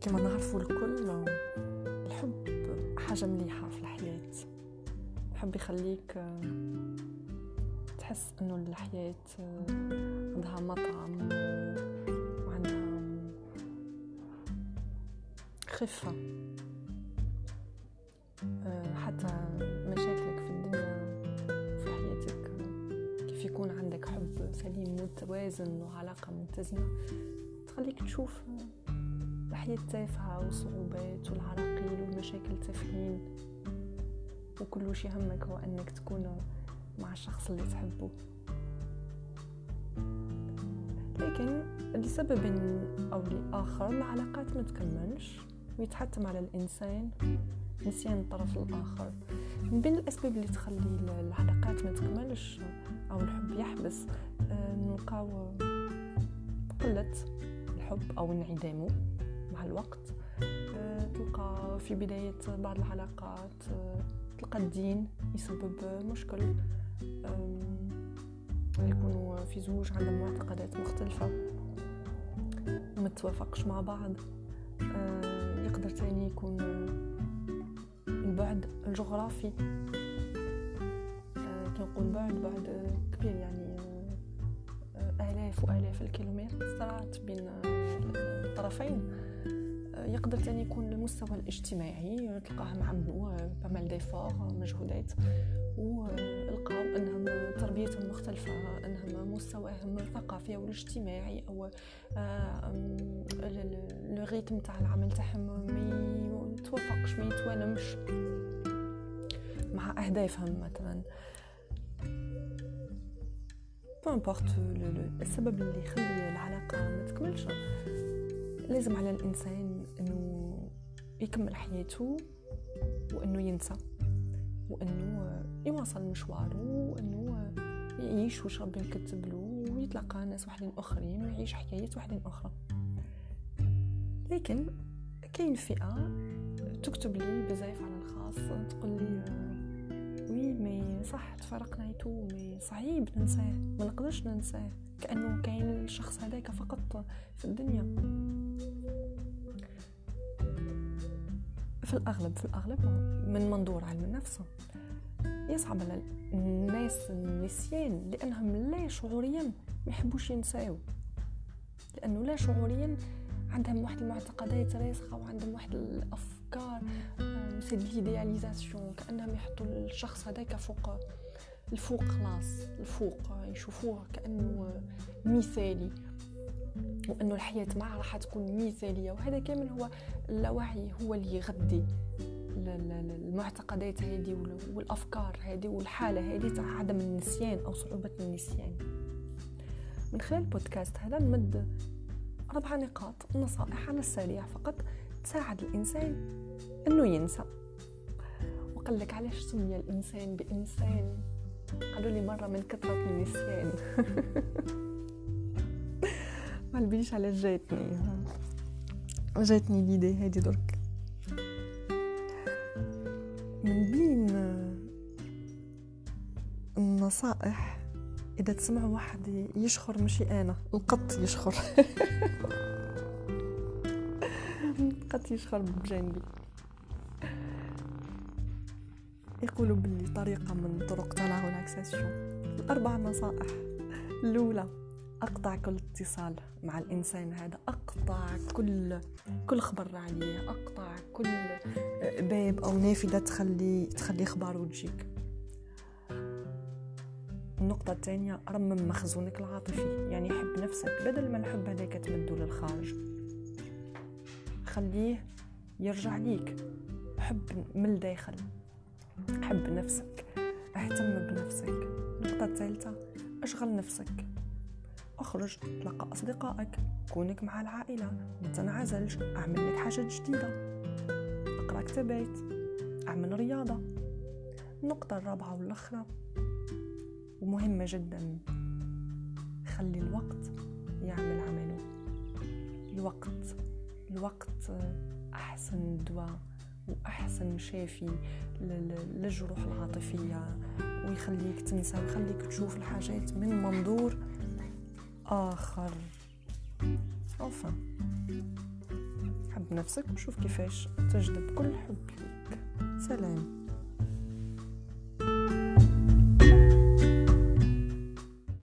كما نعرفوا الكل الحب حاجة مليحة في الحياة. الحب يخليك تحس انه الحياة عندها مطعم وعندها خفة. حتى مشاكلك في الدنيا في حياتك كيف يكون عندك حب سليم متوازن وعلاقة متزنة تخليك تشوف الحياة تافهة والصعوبات والعراقيل والمشاكل تافهين وكل وش يهمك هو أنك تكون مع الشخص اللي تحبه. لكن لسبب أو لآخر العلاقات ما تكملش ويتحتم على الإنسان نسيان الطرف الآخر. من بين الأسباب اللي تخلي العلاقات ما تكملش أو الحب يحبس آه، نلقاو قلة الحب أو انعدامه. مع الوقت. آه، تلقى في بداية بعض العلاقات آه، تلقى الدين يسبب مشكل. يكونوا في زوج عندهم معتقدات مختلفة متوافقش مع بعض. آه، يقدر تاني يكون البعد الجغرافي. كي نقول بعد بعد كبير يعني آلاف وآلاف الكيلومترات بين الطرفين. يقدر تاني يكون المستوى الاجتماعي تلقاهم عملوا بمال ديفور مجهودات ولقاو أنهم تربيتهم مختلفة أنهم مستواهم الثقافي أو الاجتماعي أو لو ريتم تاع العمل تاعهم ما يتوافقش ما يتوالمش مع أهدافهم مثلا. بو السبب اللي يخلي العلاقة ما تكملش. لازم على الإنسان إنه يكمل حياته وإنه ينسى وإنه يواصل مشواره وإنه يعيش واش ربي مكتب له ويتلقى ناس وحدين آخرين ويعيش حكايات وحدين أخرى. لكن كاين فئة تكتب لي بزاف على الخاص تقول لي صح تفرقنا يتو مي صعيب ننساه ما نقدرش ننساه كأنه كاين الشخص هذاك فقط في الدنيا. في الأغلب في الأغلب من منظور علم النفس يصعب على الناس النسيان لأنهم لا شعوريا ما يحبوش ينساو. لأنه لا شعوريا عندهم واحد المعتقدات راسخة وعندهم واحد الأفكار c'est l'idéalisation كأنهم يحطوا الشخص هذاك فوق الفوق خلاص الفوق يشوفوه كأنه مثالي وأنه الحياة معه راح تكون مثالية. وهذا كامل هو اللاوعي هو اللي يغذي المعتقدات هذه والأفكار هذه والحالة هذه تاع عدم النسيان أو صعوبة النسيان. من خلال البودكاست هذا نمد أربع نقاط نصائح على السريع فقط. تساعد الإنسان أنه ينسى. وقال لك علاش سمي الإنسان بإنسان؟ قالوا لي مرة من كثرة النسيان. ما البيش على جاتني. جاتني ليدي هادي درك. من بين النصائح إذا تسمعوا واحد يشخر مشي أنا القط يشخر. القط يشخر بجانبي. يقولوا باللي طريقة من طرق تلعب الاكسسيون الأربع نصائح. الأولى أقطع كل اتصال مع الإنسان. هذا أقطع كل كل خبر عليه. أقطع كل باب أو نافذة تخلي تخلي أخبار وتجيك النقطة الثانية رمم مخزونك العاطفي. يعني حب نفسك بدل ما الحب هذاك تمدو للخارج. خليه يرجع ليك. حب من الداخل حب نفسك. اهتم بنفسك. النقطة الثالثة اشغل نفسك. اخرج تلقى أصدقائك. كونك مع العائلة. ما تنعزلش. أعمل لك حاجة جديدة. اقرأ كتابات. أعمل رياضة. النقطة الرابعة والأخرى ومهمة جدا. خلي الوقت يعمل عمله. الوقت. الوقت أحسن دواء وأحسن شافي للجروح العاطفية ويخليك تنسى ويخليك تشوف الحاجات من منظور آخر. أوفا حب نفسك وشوف كيفاش تجذب كل حب ليك سلام.